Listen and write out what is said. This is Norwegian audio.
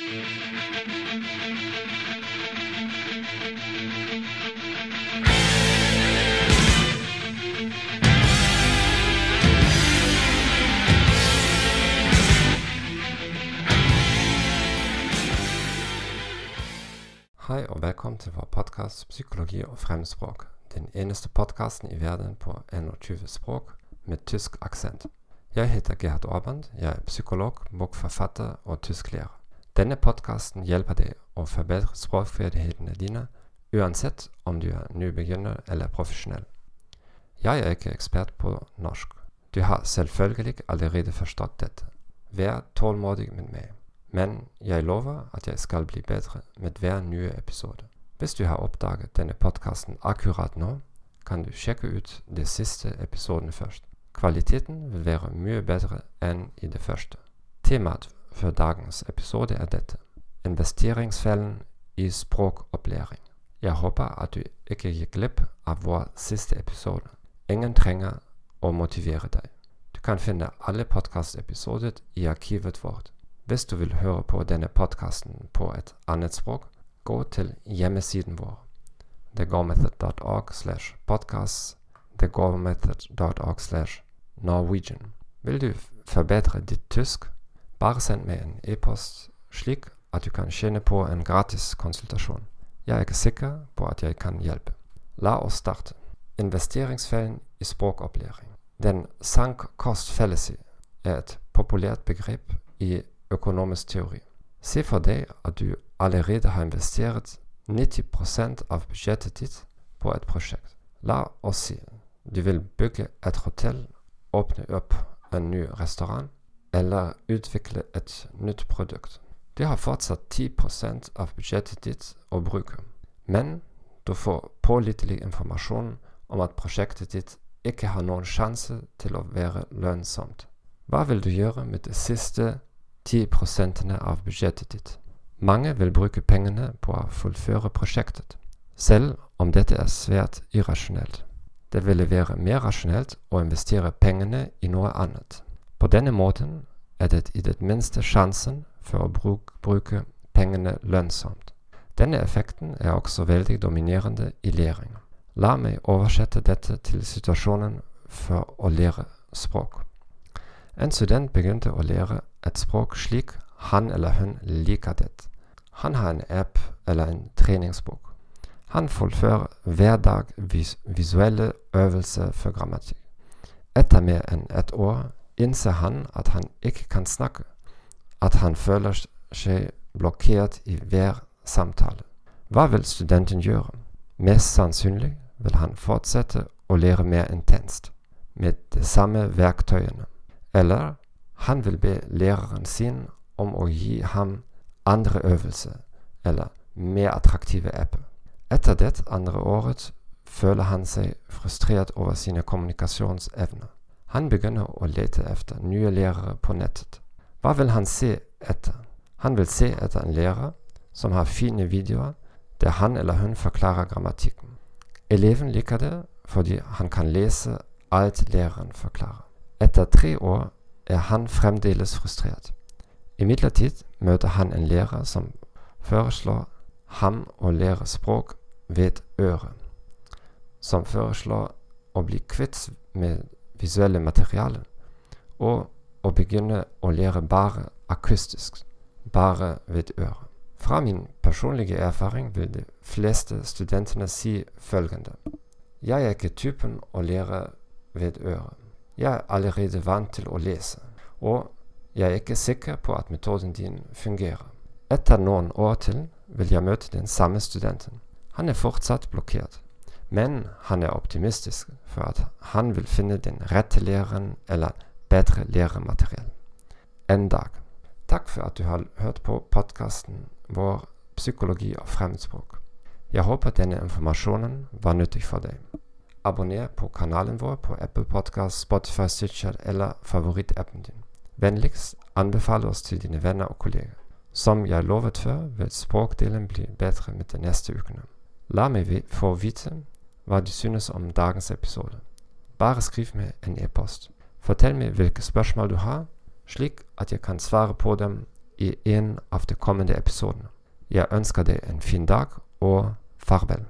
Hei og velkommen til vår podkast 'Psykologi og fremmedspråk'. Den eneste podkasten i verden på 21 språk med tysk aksent. Jeg heter Gerhard Orband, jeg er psykolog, bokforfatter og tysklærer. Denne podkasten hjelper deg å forbedre språkferdighetene dine, uansett om du er nybegynner eller profesjonell. Jeg er ikke ekspert på norsk. Du har selvfølgelig allerede forstått dette. Vær tålmodig med meg. Men jeg lover at jeg skal bli bedre med hver nye episode. Hvis du har oppdaget denne podkasten akkurat nå, kan du sjekke ut de siste episodene først. Kvaliteten vil være mye bedre enn i det første. Temaet for dagens episode er dette investeringsfellen i språkopplæring. Jeg håper at du ikke gikk glipp av vår siste episode. Ingen trenger å motivere deg. Du kan finne alle podkastepisoder i arkivet vårt. Hvis du vil høre på denne podkasten på et annet språk, gå til hjemmesiden vår thegomethod.org slash podcasts thegomethod.org slash norwegian. Vil du forbedre ditt tysk, bare send meg en e-post slik at du kan tjene på en gratis konsultasjon. Jeg er ikke sikker på at jeg kan hjelpe. La oss starte. Investeringsfellen i språkopplæring. Den sank cost fallacy er et populært begrep i økonomisk teori. Se for deg at du allerede har investert 90 av budsjettet ditt på et prosjekt. La oss si du vil bygge et hotell, åpne opp en ny restaurant eller utvikle et nytt produkt. Du har fortsatt 10 av budsjettet ditt å bruke, men du får pålitelig informasjon om at prosjektet ditt ikke har noen sjanse til å være lønnsomt. Hva vil du gjøre med de siste 10 av budsjettet ditt? Mange vil bruke pengene på å fullføre prosjektet, selv om dette er svært irrasjonelt. Det ville være mer rasjonelt å investere pengene i noe annet. På denne måten er det i det minste sjansen for å bruke, bruke pengene lønnsomt. Denne effekten er også veldig dominerende i læring. La meg oversette dette til situasjonen for å lære språk. En student begynte å lære et språk slik han eller hun liker det. Han har en app eller en treningsbok. Han fullfører hver dag vis visuelle øvelser for grammatikk. Etter mer enn ett år innser han at han ikke kan snakke, at han føler seg blokkert i hver samtale. Hva vil studenten gjøre? Mest sannsynlig vil han fortsette å lære mer intenst, med de samme verktøyene. Eller han vil be læreren sin om å gi ham andre øvelser eller mer attraktive apper. Etter det andre året føler han seg frustrert over sine kommunikasjonsevner. Han begynner å lete etter nye lærere på nettet. Hva vil han se etter? Han vil se etter en lærer som har fine videoer der han eller hun forklarer grammatikken. Eleven liker det fordi han kan lese alt læreren forklarer. Etter tre år er han fremdeles frustrert. Imidlertid møter han en lærer som foreslår ham å lære språk ved øret, som foreslår å bli kvitt med visuelle materialer, og å begynne å lære bare akustisk, bare ved øret. Fra min personlige erfaring vil de fleste studentene si følgende Jeg er ikke typen å lære ved øret. Jeg er allerede vant til å lese, og jeg er ikke sikker på at metoden din fungerer. Etter noen år til vil jeg møte den samme studenten. Han er fortsatt blokkert, men han er optimistisk for at han vil finne den rette læreren eller bedre læremateriell. En dag. Takk for at du har hørt på podkasten vår Psykologi og fremmedspråk. Jeg håper denne informasjonen var nyttig for deg. Abonner på kanalen vår på Apple Podcast, Spotify, Stitcher eller favorittappen din. Vennligst anbefale oss til dine venner og kolleger. Som jeg lovet før, vil språkdelen bli bedre med de neste ukene. La meg få vite hva du synes om dagens episode. Bare skriv meg en e-post. Fortell meg hvilke spørsmål du har, slik at jeg kan svare på dem i en av de kommende episodene. Jeg ønsker deg en fin dag, og farvel.